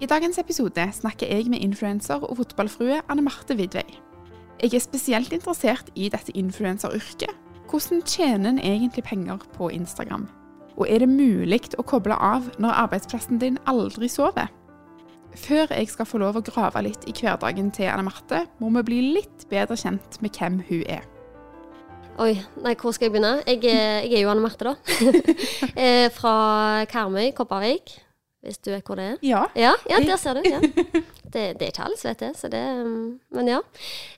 I dagens episode snakker jeg med influenser og fotballfrue Anne Marte Vidvei. Jeg er spesielt interessert i dette influenseryrket. Hvordan tjener en egentlig penger på Instagram? Og er det mulig å koble av når arbeidsplassen din aldri sover? Før jeg skal få lov å grave litt i hverdagen til Anne Marte, må vi bli litt bedre kjent med hvem hun er. Oi, nei, hvor skal jeg begynne? Jeg, jeg er jo Anne Marte, da. Eh, Fra Karmøy, Kopervik. Hvis du vet hvor det er? Ja, Ja, ja der ser du. Ja. Det, det er ikke alle som vet det, så det um, Men ja.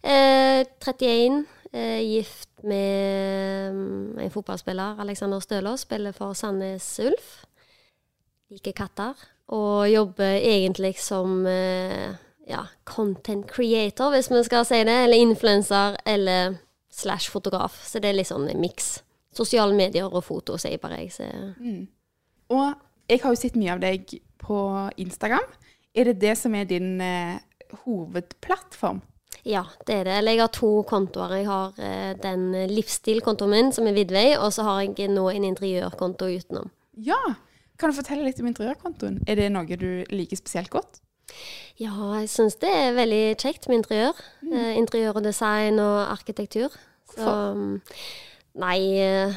Eh, 31, eh, gift med um, en fotballspiller, Alexander Stølås, spiller for Sandnes Ulf. Liker katter. Og jobber egentlig som eh, ja, content creator, hvis vi skal si det. Eller influenser, eller slash fotograf. Så det er litt sånn en miks. Sosiale medier og foto, sier bare jeg. Så. Og jeg har jo sett mye av deg på Instagram. Er det det som er din eh, hovedplattform? Ja, det er det. Eller jeg har to kontoer. Jeg har eh, den livsstilkontoen min, som er Vidvei, og så har jeg nå en interiørkonto utenom. Ja. Kan du fortelle litt om interiørkontoen? Er det noe du liker spesielt godt? Ja, jeg syns det er veldig kjekt med interiør. Eh, interiør og design og arkitektur. Så mm, Nei, eh,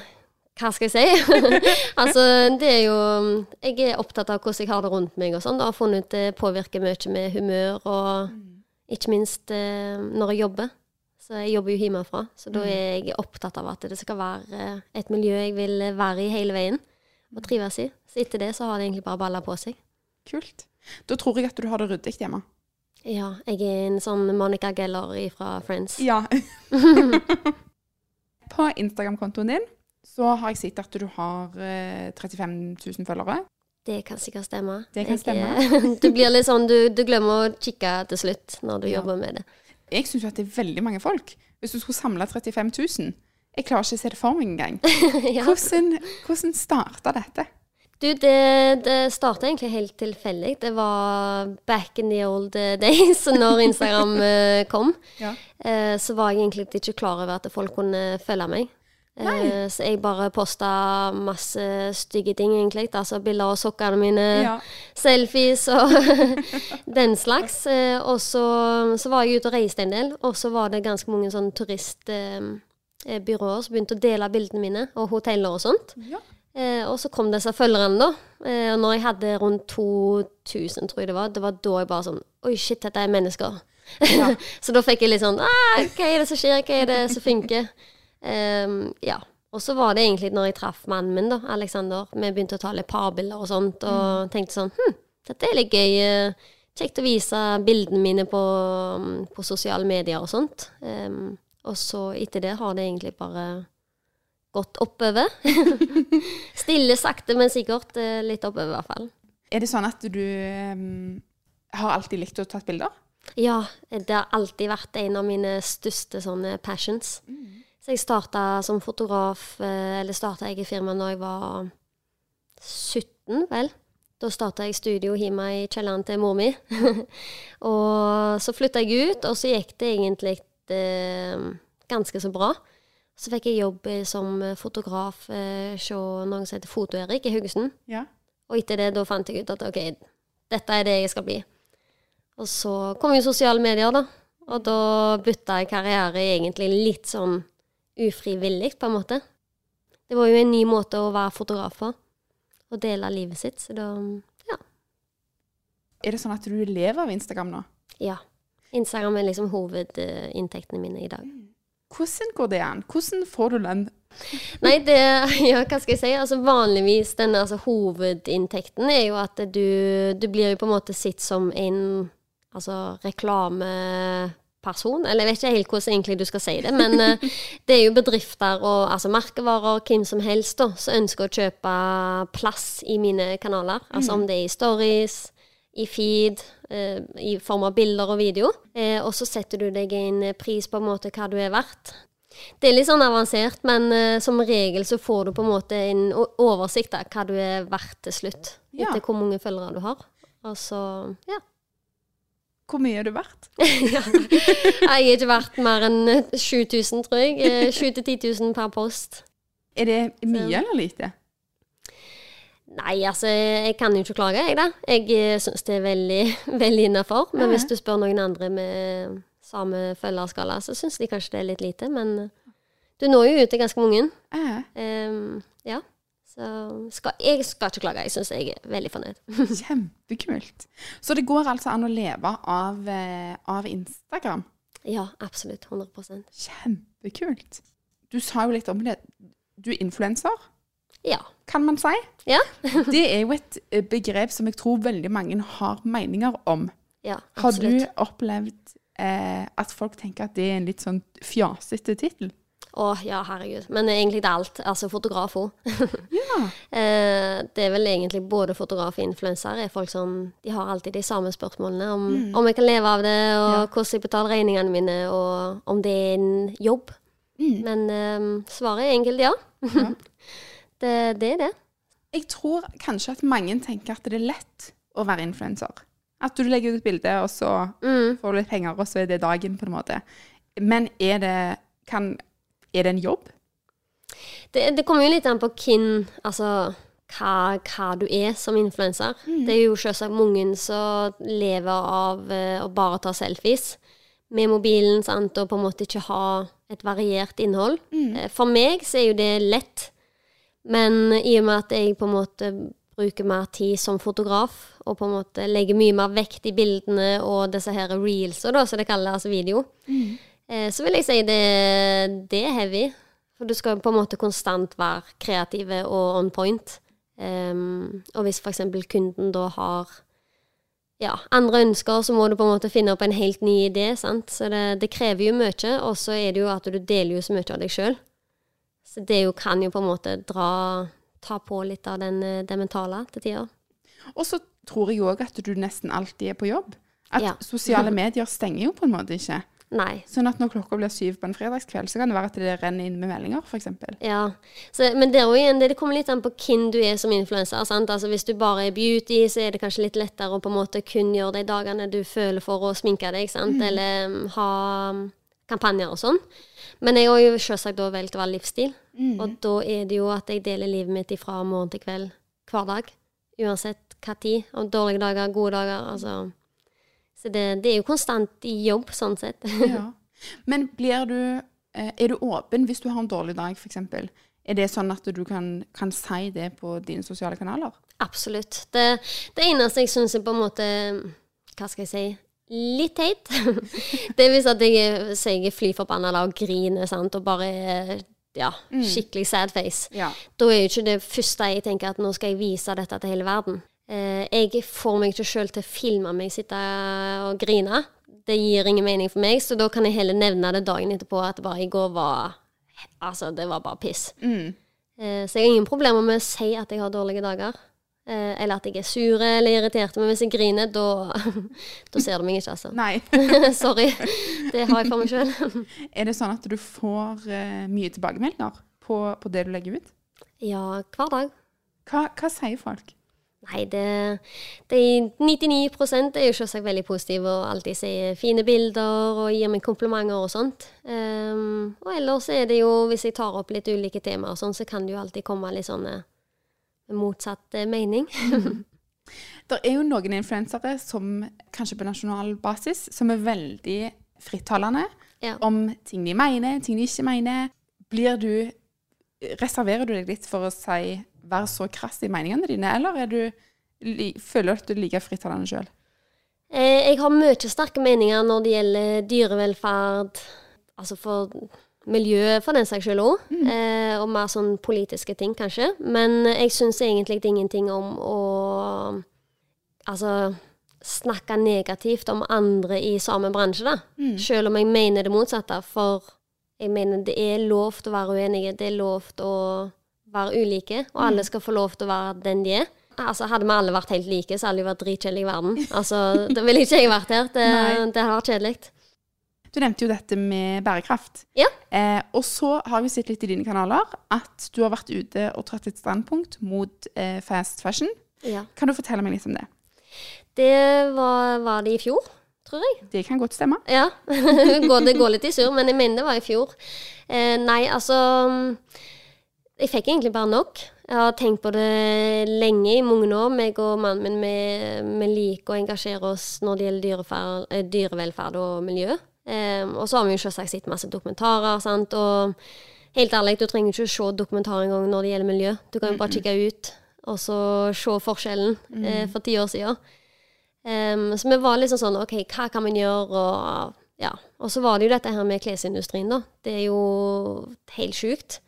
hva skal jeg si? altså, det er jo Jeg er opptatt av hvordan jeg har det rundt meg og sånn. Har funnet ut det påvirker mye med humør og ikke minst eh, når jeg jobber. Så jeg jobber jo hjemmefra, så da er jeg opptatt av at det skal være eh, et miljø jeg vil være i hele veien og trives i. Så etter det så har det egentlig bare balla på seg. Kult. Da tror jeg at du har det ryddig hjemme. Ja, jeg er en sånn Monica Geller fra Friends. Ja. På Instagram-kontoen din så har jeg sett at du har eh, 35 000 følgere. Det kan sikkert stemme. Det kan Jeg, du blir litt sånn, du, du glemmer å kikke til slutt når du Ja. jobber med det. Jeg syns jo at det er veldig mange folk. Hvis du skulle samle 35 000 Jeg klarer ikke å se det for meg engang. ja. Hvordan, hvordan starta dette? Du, det, det starta egentlig helt tilfeldig. Det var back in the old eh, days, når Instagram eh, kom. Ja. Eh, så var jeg egentlig ikke klar over at folk kunne følge meg. Eh, så jeg bare posta masse stygge ting, egentlig. Altså bilder av sokkene mine, Ja. selfies og den slags. Eh, og så, så var jeg ute og reiste en del, og så var det ganske mange sånn turistbyråer eh, som begynte å dele bildene mine, og hoteller og sånt. Ja. Eh, og så kom disse følgerne, da. Eh, og når jeg hadde rundt 2000, tror jeg det var, det var da jeg bare sånn Oi, shit, dette er mennesker. Ja. så da fikk jeg litt sånn ah, Hva er det som skjer? Hva er det som funker? Ehm, ja. Og så var det egentlig når jeg traff mannen min, da, Alexander. Vi begynte å ta litt parbilder og sånt, og tenkte sånn Hm, dette er litt gøy. eh, Kjekt å vise bildene mine på, på sosiale medier og sånt. Um, og så etter det har det egentlig bare gått oppover. Stille, sakte, men sikkert eh, litt oppover, i hvert fall. Er det sånn at du um, har alltid likt å ta bilder? Ja, det har alltid vært en av mine største sånne passions. Så jeg starta som fotograf, eh, eller starta jeg i firmaet når jeg var 17, vel. Da starta jeg studio hjemme i kjelleren til mor mi. og så flytta jeg ut, og så gikk det egentlig eh, ganske så bra. Så fikk jeg jobb eh, som fotograf eh, hos noen som heter Foto-Erik i Haugesund. Ja. Og etter det, da fant jeg ut at ok, dette er det jeg skal bli. Og så kom jo sosiale medier, da. Og da bytta jeg karriere egentlig litt sånn ufrivillig, på en måte. Det var jo en ny måte å være fotograf på. Og dele livet sitt. Så da ja. Er det sånn at du lever av Instagram nå? ja. Instagram er liksom hovedinntektene mine i dag. Hvordan går det an? Hvordan får du lønn? Nei, det Ja, hva skal jeg si? Altså vanligvis denne altså, hovedinntekten er jo at du, du blir jo på en måte sett som en altså person, eller jeg vet ikke helt hvordan egentlig du skal si det, men eh, det er jo bedrifter og altså merkevarer, hvem som helst, da, som ønsker å kjøpe plass i mine kanaler. Altså om det er i stories, i feed, eh, i form av bilder og video. Eh, og så setter du deg en pris på en måte hva du er verdt. Det er litt sånn avansert, men uh, som regel så får du på en måte en oversikt av hva du er verdt til slutt. Ja. Etter hvor mange følgere du har. Og så, ja. Hvor mye er du verdt? Jeg er ikke verdt mer enn eh, 7000, tror jeg. Eh, 7000-10 000 per post. Er det mye eller lite? Nei, altså, jeg kan jo ikke klage, jeg, da. Jeg syns det er veldig, veldig innafor. Men hvis du spør noen andre med samme følgerskala, så syns de kanskje det er litt lite. Men eh, du når jo ut til ganske mange. Eh, Ehm, ja. Så skal, jeg skal ikke klage. Jeg syns jeg er veldig fornøyd. kjempekult. Så det går altså an å leve av, eh, av Instagram. Ja, absolutt. 100% Kjempekult. Du sa jo litt om det. Du er influenser, Ja. kan man si. Ja. Det er jo et eh, begrep som jeg tror veldig mange har meninger om. ja absolutt. Har du opplevd eh, at folk tenker at det er en litt sånn fjasete tittel? Å, ja, herregud. Men egentlig det er alt. Altså fotograf òg. Ja. Eh, det er vel egentlig både fotograf og influenser. er folk som De har alltid de samme spørsmålene om, om jeg kan leve av det, og Ja. hvordan jeg betaler regningene mine, og om det er en jobb. Men um, svaret er enkelt ja. det, det er det. Jeg tror kanskje at mange tenker at det er lett å være influenser. At du legger ut et bilde, og så Mm. får du litt penger, og så er det dagen, på en måte. Men er det, kan, er det en jobb? det. Det kommer jo litt an på hvem Altså hva, hva du er som influenser. Det er jo selvsagt mange som lever av eh, å bare ta selfies med mobilen sant, og på en måte ikke ha et variert innhold. Mm. For meg så er jo det lett, men i og med at jeg på en måte bruker mer tid som fotograf, og på en måte legger mye mer vekt i bildene og disse her reelsa, som det kalles, altså video, eh, så vil jeg si det, det er heavy. For du skal på en måte konstant være kreative og on point. Um, og hvis f.eks. kunden da har ja, andre ønsker, så må du på en måte finne opp en helt ny idé. sant? Så det, det krever jo mye, og så er det jo at du deler jo så mye av deg sjøl. Så det jo kan jo på en måte dra ta på litt av den, eh, det mentale til tider. Og så tror jeg òg at du nesten alltid er på jobb. At Ja. sosiale medier stenger jo på en måte ikke. Nei. Sånn at når klokka blir syv på en fredagskveld, så kan det være at det renner inn med meldinger, f.eks. Ja, så, men det, igjen, det, det kommer litt an på hvem du er som influenser. Altså, hvis du bare er beauty, så er det kanskje litt lettere å på en måte kun gjøre de dagene du føler for å sminke deg, sant? eller um, ha um, kampanjer og sånn. Men jeg har jo selvsagt da valgt å være livsstil, og da er det jo at jeg deler livet mitt fra morgen til kveld hver dag. Uansett hva tid. Om dårlige dager, gode dager. altså... Så det, det er jo konstant i jobb, sånn sett. Ja. Men blir du eh, Er du åpen hvis du har en dårlig dag, f.eks.? Er det sånn at du kan, kan si det på dine sosiale kanaler? Absolutt. Det, det eneste jeg syns er på en måte Hva skal jeg si? Litt teit. det er hvis at jeg så jeg er fly forbanna og griner sant? og bare ja, skikkelig sad face. Ja. Da er jo ikke det første jeg tenker at nå skal jeg vise dette til hele verden. Eh, jeg får meg ikke sjøl til å filme meg sitte og grine. Det gir ingen mening for meg, så da kan jeg heller nevne det dagen etterpå at bare i går var Altså, det var bare piss. Mm. Eh, så jeg har ingen problemer med å si at jeg har dårlige dager. Eh, eller at jeg er sur eller irritert. Men hvis jeg griner, da, da ser du meg ikke, altså. Nei. Sorry. Det har jeg for meg sjøl. Er det sånn at du får mye tilbakemeldinger på, på det du legger ut? ja, hver dag. Hva, hva sier folk? Nei, det, det er 99 er jo selvsagt veldig positive og alltid sier fine bilder og gir meg komplimenter og sånt. Um, og ellers er det jo, hvis jeg tar opp litt ulike temaer og sånn, så kan det jo alltid komme litt sånn motsatt eh, mening. Det er jo noen influensere som kanskje på nasjonal basis som er veldig frittalende Ja. om ting de mener, ting de ikke mener. Blir du Reserverer du deg litt for å si være så krass i meningene dine, eller er du, føler du at du er like frittalende sjøl? Eh, jeg har mye sterke meninger når det gjelder dyrevelferd, altså for miljø for den saks skyld òg, eh, og mer sånn politiske ting, kanskje. Men jeg syns egentlig ingenting om å altså snakke negativt om andre i samme bransje, da. Selv om jeg mener det motsatte. For jeg mener det er lov til å være uenige, det er lov til å være ulike, og alle skal få lov til å være den de er. Altså, Hadde vi alle vært helt like, så hadde det vært dritkjedelig i verden. Altså, Da ville ikke jeg vært her. Det, det hadde vært kjedelig. Du nevnte jo dette med bærekraft. Ja. Eh, og så har vi sett litt i dine kanaler at du har vært ute og tatt et standpunkt mot eh, fast fashion. Ja. Kan du fortelle meg litt om det? Det var, var det i fjor, tror jeg. Det kan godt stemme. Ja. det går litt i surr, men jeg mener det var i fjor. Eh, nei, altså Jeg fikk egentlig bare nok. Jeg har tenkt på det lenge, i mange år. Meg og mannen min vi, vi liker å engasjere oss når det gjelder eh, dyrevelferd og miljø. Um, og så har vi jo selvsagt sett masse dokumentarer. sant? Og helt ærlig, du trenger ikke se dokumentar engang når det gjelder miljø. Du kan jo bare kikke ut og så se forskjellen eh, for ti år siden. Um, så vi var liksom sånn OK, hva kan man gjøre? Og, ja. og så var det jo dette her med klesindustrien, da. Det er jo helt sjukt.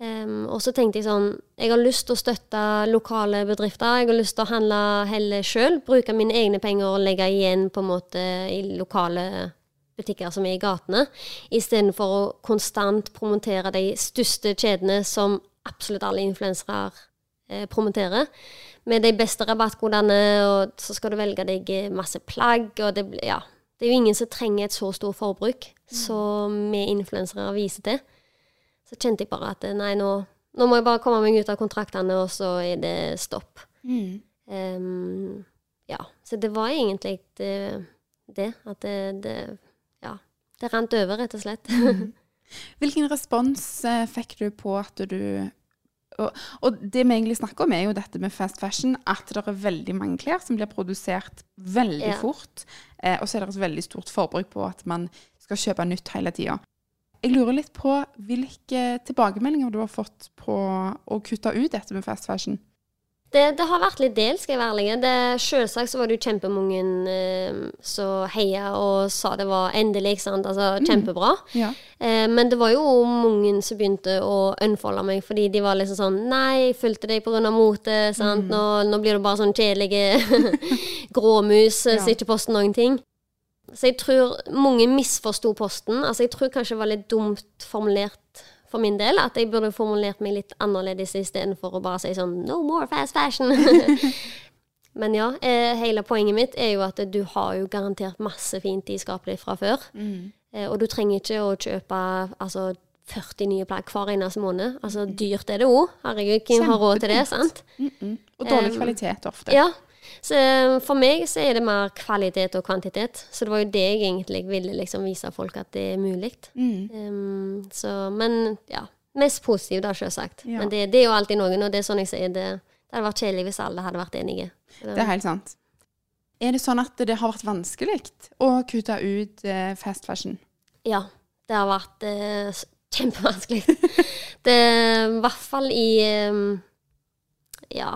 Em, og så tenkte jeg sånn Jeg har lyst til å støtte lokale bedrifter. Jeg har lyst til å handle heller sjøl. Bruke mine egne penger og legge igjen på en måte i lokale butikker som er i gatene. Istedenfor å konstant promotere de største kjedene som absolutt alle influensere eh, promoterer. Med de beste rabattkodene, og så skal du velge deg masse plagg. og det, blir- ja. det er jo ingen som trenger et så stort forbruk som vi influensere viser til. Så kjente jeg bare at eh, nei, nå, nå må jeg bare komme meg ut av kontraktene, og så er det stopp. Em, ja, så det var egentlig det, det at det, det Ja. Det rant over, rett og slett. Hvilken respons eh, fikk du på at du og, og det vi egentlig snakker om, er jo dette med fast fashion. At det er veldig mange klær som blir produsert veldig Ja. fort. Eh, og så er det et veldig stort forbruk på at man skal kjøpe nytt hele tida. Jeg lurer litt på hvilke tilbakemeldinger du har fått på å kutte ut dette med fast fashion. Det, det har vært litt del, skal jeg være ærlig. Det, selvsagt så var det jo kjempemange eh, som heia og sa det var endelig, ikke sant. Altså kjempebra. Ja. Eh, men det var jo mange som begynte å unfolde meg, fordi de var liksom sånn Nei, jeg fulgte deg pga. mote, sant. Nå, nå blir du bare sånn kjedelige gråmus eh, Ja. som ikke poster noen ting. Så jeg tror mange misforsto posten. Altså, jeg tror kanskje det var litt dumt formulert for min del. At jeg burde formulert meg litt annerledes istedenfor å bare si sånn No more fast fashion. Men ja, eh, hele poenget mitt er jo at du har jo garantert masse fint i skapet ditt fra før. Eh, og du trenger ikke å kjøpe altså, 40 nye plagg hver eneste måned. Altså, dyrt er det òg. Herregud, hvem har råd til det, sant? Og dårlig Um, kvalitet ofte. Ja. Så eh, for meg så er det mer kvalitet og kvantitet. Så det var jo det jeg egentlig ville liksom vise folk at det er mulig. Um, så, men ja. Mest positiv, da, selvsagt. Ja. Men det, det er jo alltid noen, og det er sånn jeg sier, det, det hadde vært kjedelig hvis alle hadde vært enige. Det er helt sant. Er det sånn at det har vært vanskelig å kutte ut eh, fast fashion? Ja, det har vært eh, kjempevanskelig. det I hvert fall i um, Ja.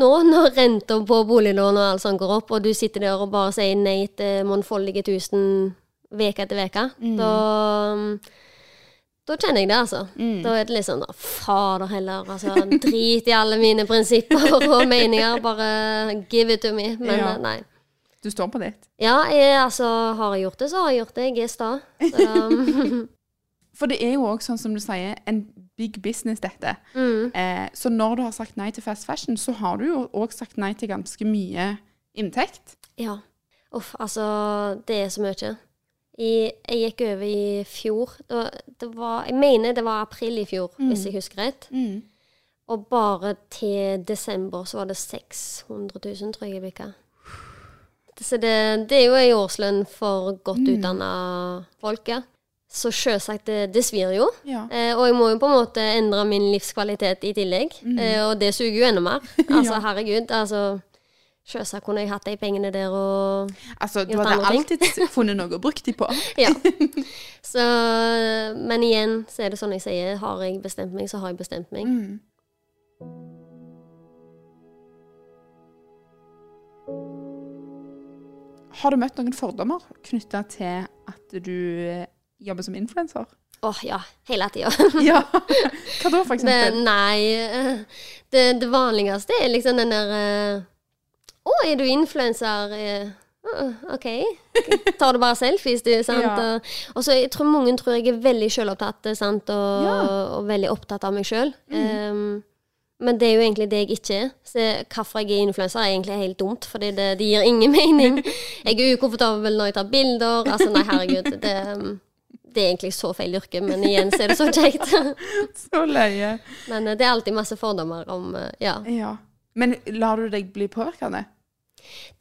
Nå når renta på boliglån og alt sånt går opp, og du sitter der og bare sier nei til mannfoldige tusen uke etter uke, da da kjenner jeg det, altså. Da er det litt sånn Fader heller, altså. Drit i alle mine prinsipper og meninger. Bare give it to me. Men Ja. eh, nei. Du står på ditt. Ja, jeg, altså, har jeg gjort det, så har jeg gjort det. Jeg er sta. Um, For det er jo òg, sånn som du sier, en big business, dette. mm. Eh, så når du har sagt nei til fast fashion, så har du jo òg sagt nei til ganske mye inntekt. Ja. Uff, altså, det er så mye. I, jeg gikk over i fjor. Da, det var, jeg mener det var april i fjor, hvis jeg husker rett. Og bare til desember så var det 600 000, tror jeg jeg bikka. Så det, det er jo ei årslønn for godt utdanna folk, ja. Så sjølsagt, det, det svir jo. Ja. Eh, og jeg må jo på en måte endre min livskvalitet i tillegg. Eh, og det suger jo enda mer. Altså, herregud. Altså, Sjølsagt kunne jeg hatt de pengene der og Altså, du hadde alltid funnet noe å bruke de på. Ja. Så, men igjen så er det sånn jeg sier, har jeg bestemt meg, så har jeg bestemt meg. Har du møtt noen fordommer knytta til at du eh, jobber som influenser? Åh, ja. Hele tida. Ja. Hva da, for eksempel? nei eh, det, det vanligste er liksom den der Å, oh, er du influenser? Oh, OK. Tar du bare selfies, du? Sant? Ja. Og, så jeg tror mange tror jeg er veldig sjølopptatt, sant? Og, Ja. Mm. og veldig opptatt av meg sjøl. men det er jo egentlig det jeg ikke er. Så hvorfor jeg er influenser, er egentlig helt dumt, fordi det, det gir ingen mening. Jeg er ukomfortabel når jeg tar bilder. Altså, nei, herregud. Det, det er egentlig så feil yrke, men igjen så er det så kjekt. Så løye. Men eh, det er alltid masse fordommer om eh, Ja. Ja. Men lar du deg bli påvirkende?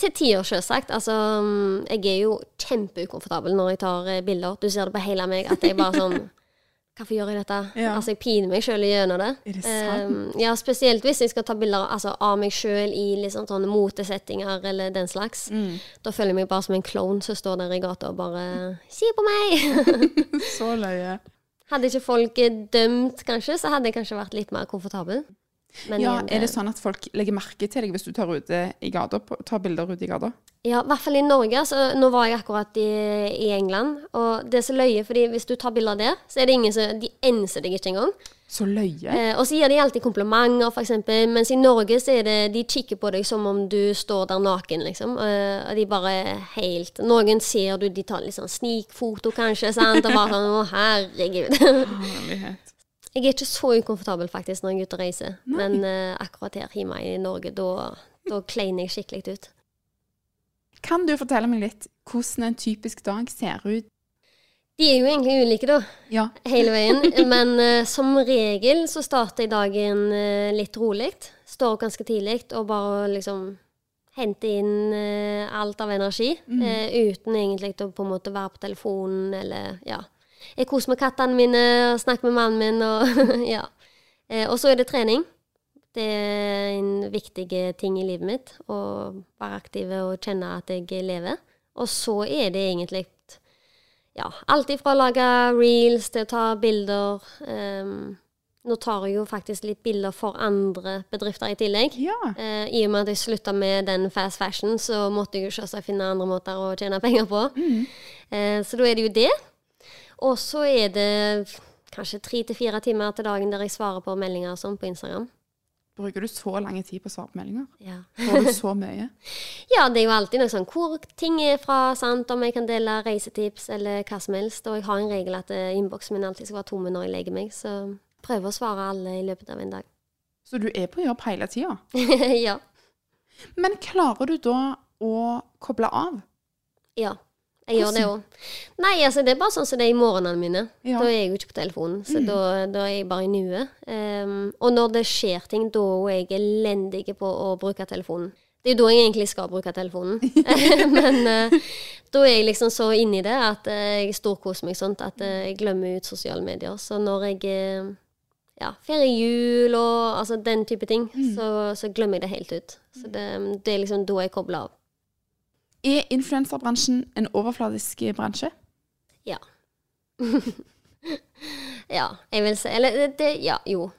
Til tider, selvsagt. Altså, mm, jeg er jo kjempeukomfortabel når jeg tar eh, bilder. Du ser det på hele meg at jeg bare sånn Hvorfor gjør jeg dette? Ja. Altså, jeg piner meg sjøl gjennom det. Er det sant? Um, ja, spesielt hvis jeg skal ta bilder altså, av meg sjøl i liksom sånne motesettinger eller den slags. Mm. Da føler jeg meg bare som en klovn som står der i gata og bare Se på meg! Så løye. hadde ikke folk eh, dømt, kanskje, så hadde jeg kanskje vært litt mer komfortabel. Men Ja, Er det sånn at folk legger merke til deg hvis du tar, gata, tar bilder ute i gata? Ja, i hvert fall i Norge. Så nå var jeg akkurat i, i England, og det er så løye, fordi hvis du tar bilder der, så er det ingen som De enser deg ikke engang. Så løye. Eh, og så gir de alltid komplimenter, f.eks., mens i Norge så er det De kikker på deg som om du står der naken, liksom. Eh, og de bare helt Noen ser du, de tar litt sånn snikfoto, kanskje, sant, og bare sånn Å, herregud. Jeg er ikke så ukomfortabel, faktisk, når jeg er ute og reiser, men uh, akkurat her hjemme i Norge, da da kleiner jeg skikkelig ut. Kan du fortelle meg litt hvordan en typisk dag ser ut? De er jo egentlig ulike, da. Ja. hele veien. Men uh, som regel så starter jeg dagen uh, litt rolig. Står opp ganske tidlig og bare liksom henter inn uh, alt av energi. eh, uten egentlig å på en måte være på telefonen eller ja. Jeg koser med kattene mine og snakker med mannen min og ja. Eh, og så er det trening. Det er en viktig ting i livet mitt. Å være aktiv og kjenne at jeg lever. Og så er det egentlig ja, alt ifra å lage reels til å ta bilder. Um, nå tar jeg jo faktisk litt bilder for andre bedrifter i tillegg. Ja. Uh, I og med at jeg slutta med den fast fashion, så måtte jeg jo selvsagt finne andre måter å tjene penger på. Eh, så da er det jo det. Og så er det kanskje tre til fire timer til dagen der jeg svarer på meldinger og sånn på Instagram. Bruker du så lang tid på å svare på meldinger? Ja. Får du så mye? Ja, det er jo alltid noe sånn hvor ting er fra, sant, om jeg kan dele reisetips eller hva som helst. Og jeg har en regel at eh, innboksen min alltid skal være tomme når jeg legger meg, så prøver å svare alle i løpet av en dag. Så du er på jobb hele tida? ja. Men klarer du da å koble av? Ja. Jeg gjør det òg. Nei, altså det er bare sånn som det er i morgenene mine. Ja. Da er jeg jo ikke på telefonen, så da, da er jeg bare i nuet. Um, og når det skjer ting, da er jeg elendig på å bruke telefonen. Det er jo da jeg egentlig skal bruke telefonen. Men uh, da er jeg liksom så inni det at uh, jeg storkoser meg sånn at uh, jeg glemmer ut sosiale medier. Så når jeg ja, feirer jul og altså, den type ting, så, så glemmer jeg det helt ut. Så det, det er liksom da jeg kobler av. Er influenserbransjen en overfladisk bransje? Ja. ja, jeg vil si Eller det, Ja, jo.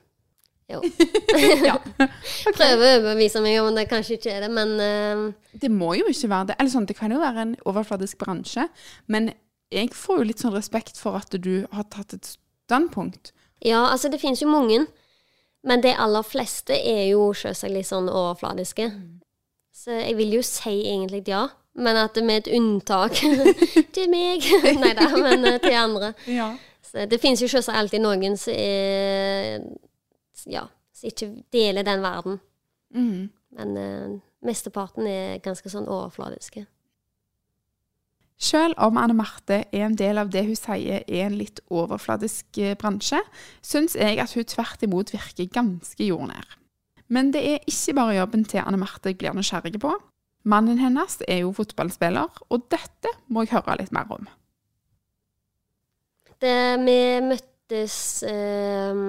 Jo. Ja. Prøver å overbevise meg om det kanskje ikke er det, men uh... Det må jo ikke være det. Eller sånn, det kan jo være en overfladisk bransje, men jeg får jo litt sånn respekt for at du har tatt et standpunkt. Ja, altså, det finnes jo mange. Men de aller fleste er jo selvsagt litt sånn overfladiske. Så jeg vil jo si egentlig ja. Men at det med et unntak til meg Nei da, men eh, til andre. Ja. Så det finnes jo selvsagt alltid noen som er Ja, som ikke deler den verden. Mm. Men eh, mesteparten er ganske sånn overfladiske. Selv om Anne Marte er en del av det hun sier er en litt overfladisk eh, bransje, syns jeg at hun tvert imot virker ganske jordnær. Men det er ikke bare jobben til Anne Marte jeg blir nysgjerrig på. Mannen hennes er jo fotballspiller, og dette må jeg høre litt mer om. Det, vi møttes eh,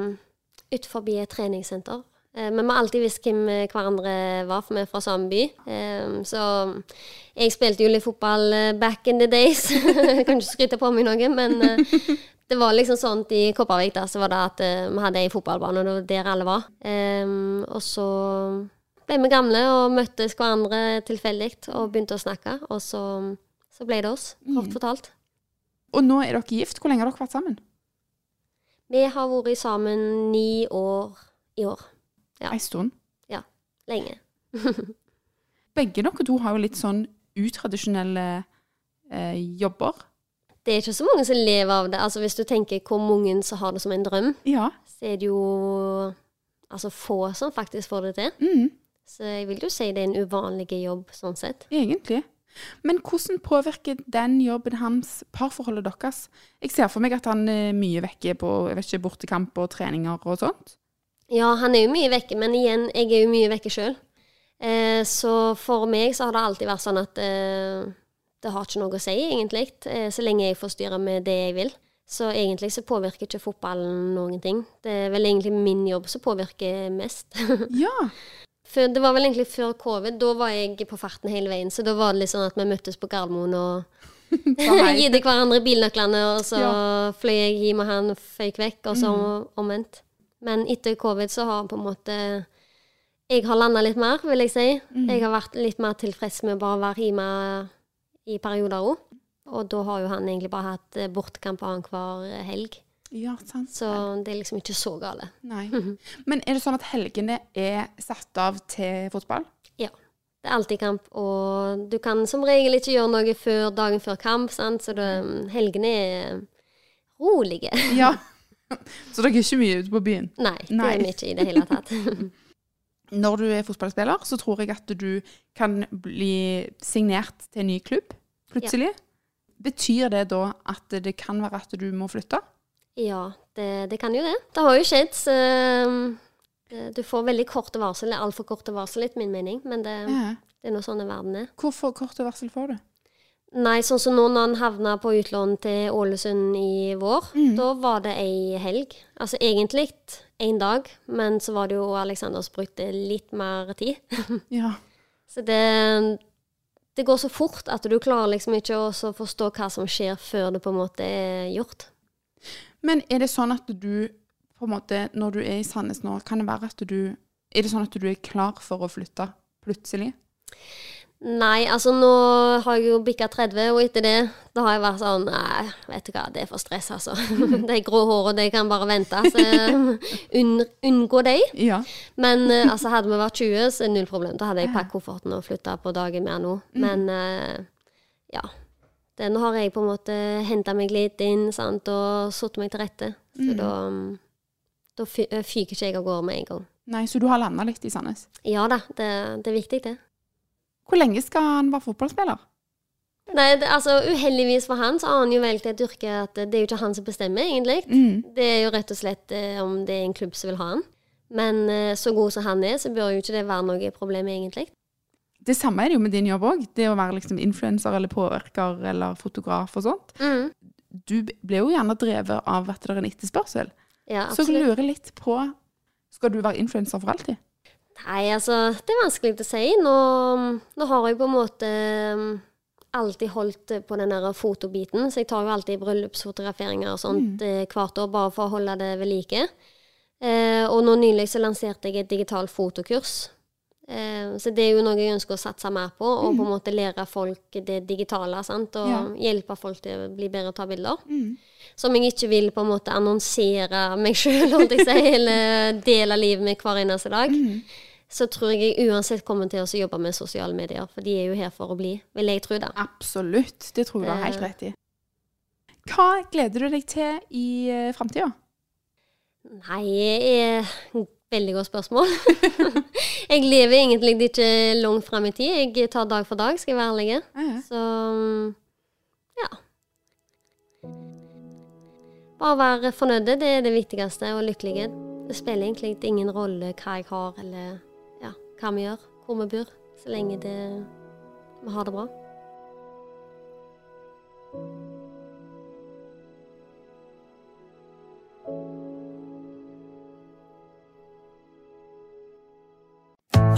utenfor et treningssenter. Eh, men vi har alltid visst hvem hverandre var, for vi er fra samme by. Eh, så jeg spilte jo litt fotball eh, back in the days. jeg kan ikke skryte på meg noe, men eh, det var liksom sånn i Kopervik da, så var det at eh, vi hadde ei fotballbane, og det var der alle var. Eh, og så ble vi gamle og møttes hverandre tilfeldig og begynte å snakke. Og så, så ble det oss, kort fortalt. Og nå er dere gift. Hvor lenge har dere vært sammen? Vi har vært sammen ni år i år. Ja. Ei stund. Lenge. begge dere to har jo litt sånn utradisjonelle eh, jobber. Det er ikke så mange som lever av det. Altså Hvis du tenker hvor mange som har det som en drøm, Ja. så er det jo altså få som faktisk får det til. Mm, Så jeg vil jo si det er en uvanlig jobb sånn sett. egentlig. Men hvordan påvirker den jobben hans parforholdet deres? Jeg ser for meg at han er mye vekke på jeg vet ikke, bortekamp og treninger og sånt. Ja, han er jo mye vekke, men igjen, jeg er jo mye vekke sjøl. Eh, så for meg så har det alltid vært sånn at eh, det har ikke noe å si, egentlig. Eh, så lenge jeg får styre med det jeg vil. Så egentlig så påvirker ikke fotballen noen ting. Det er vel egentlig min jobb som påvirker mest. Ja. For det var vel egentlig før covid. Da var jeg på farten hele veien. Så da var det litt sånn at vi møttes på Gardermoen og gitt hverandre bilnøklene, og så Ja. fløy jeg hjem, og han føyk vekk, og så Mm. omvendt. Men etter covid så har på en måte Jeg har landa litt mer, vil jeg si. Mm. Jeg har vært litt mer tilfreds med bare å være hjemme i perioder òg. Og da har jo han egentlig bare hatt bortekamp annenhver helg. Ja, sant. Så det er liksom ikke så gale. Nei. Men er det sånn at helgene er satt av til fotball? Ja. Det er alltid kamp, og du kan som regel ikke gjøre noe før dagen før kamp, sant? så det, helgene er rolige. Ja. Så dere er ikke mye ute på byen? Nei, det er vi ikke i det hele tatt. Når du er fotballspiller, så tror jeg at du kan bli signert til en ny klubb plutselig. Betyr det da at det kan være at du må flytte? Ja, det, det kan jo det. Det har jo skjedd. Så, um, du får veldig korte varsel, altfor korte varsel, etter min mening. Men det, Ja. det er nå sånn verden er. Hvorfor korte varsel får du? Nei, sånn som nå når han havna på utlån til Ålesund i vår, Mm. da var det ei helg. Altså egentlig én dag, men så var det jo Alexander som brukte litt mer tid. Ja. Så det, det går så fort at du klarer liksom ikke å forstå hva som skjer før det på en måte er gjort. Men er det sånn at du på en måte, når du er i Sandnes nå, kan det være at du Er det sånn at du er klar for å flytte plutselig? Nei, altså nå har jeg jo bikka 30, og etter det da har jeg vært sånn Nei, vet du hva, det er for stress, altså. De grå hårene, de kan bare vente. Så unn, unngå de. Ja. Men eh, altså, hadde vi vært 20, så det null problem. Da hadde jeg pakket kofferten og flytta på dagen mer nå. Men eh, ja. Det, nå har jeg på en måte henta meg litt inn sant, og satt meg til rette. Så da, mm, da eh, fyker ikke jeg av gårde med en gang. Nei, så du har landa litt i Sandnes? Ja da, det, det er viktig, det. Hvor lenge skal han være fotballspiller? Nei, det, altså Uheldigvis for han så har han jo valgt et yrke at det er jo ikke han som bestemmer, egentlig. Mm. Det er jo rett og slett eh, om det er en klubb som vil ha han. Men eh, så god som han er, så bør jo ikke det være noe problem, egentlig. Det samme er det jo med din jobb òg. Det å være liksom influenser eller påvirker eller fotograf og sånt. Mm. Du ble jo gjerne drevet av at det er en etterspørsel. Ja, Så jeg lurer litt på Skal du være influenser for alltid? Nei, altså, det er vanskelig å si. Nå, nå har jeg på en måte um, alltid holdt på den der fotobiten, så jeg tar jo alltid bryllupsfotograferinger og sånt mm. hvert år, bare for å holde det ved like. Eh, og nå nylig så lanserte jeg et digitalt fotokurs. Eh, så det er jo noe jeg ønsker å satse mer på, og på en måte lære folk det digitale, sant? og Ja. hjelpe folk til å bli bedre til å ta bilder. Som jeg ikke vil på en måte annonsere meg sjøl, eller dele livet med hver eneste dag. Så tror jeg jeg uansett kommer til å jobbe med sosiale medier, for de er jo her for å bli, vil jeg tro da. Absolutt. Det tror jeg du har helt Eh. rett i. Hva gleder du deg til i uh, framtida? Nei, det veldig godt spørsmål. jeg lever egentlig ikke langt fram i tid. Jeg tar dag for dag, skal jeg være ærlig. Så ja. Bare være fornøyde, det er det viktigste, og lykkelige. Det spiller egentlig ingen rolle hva jeg har, eller ja, hva vi gjør, hvor vi bor, så lenge det, vi har det bra.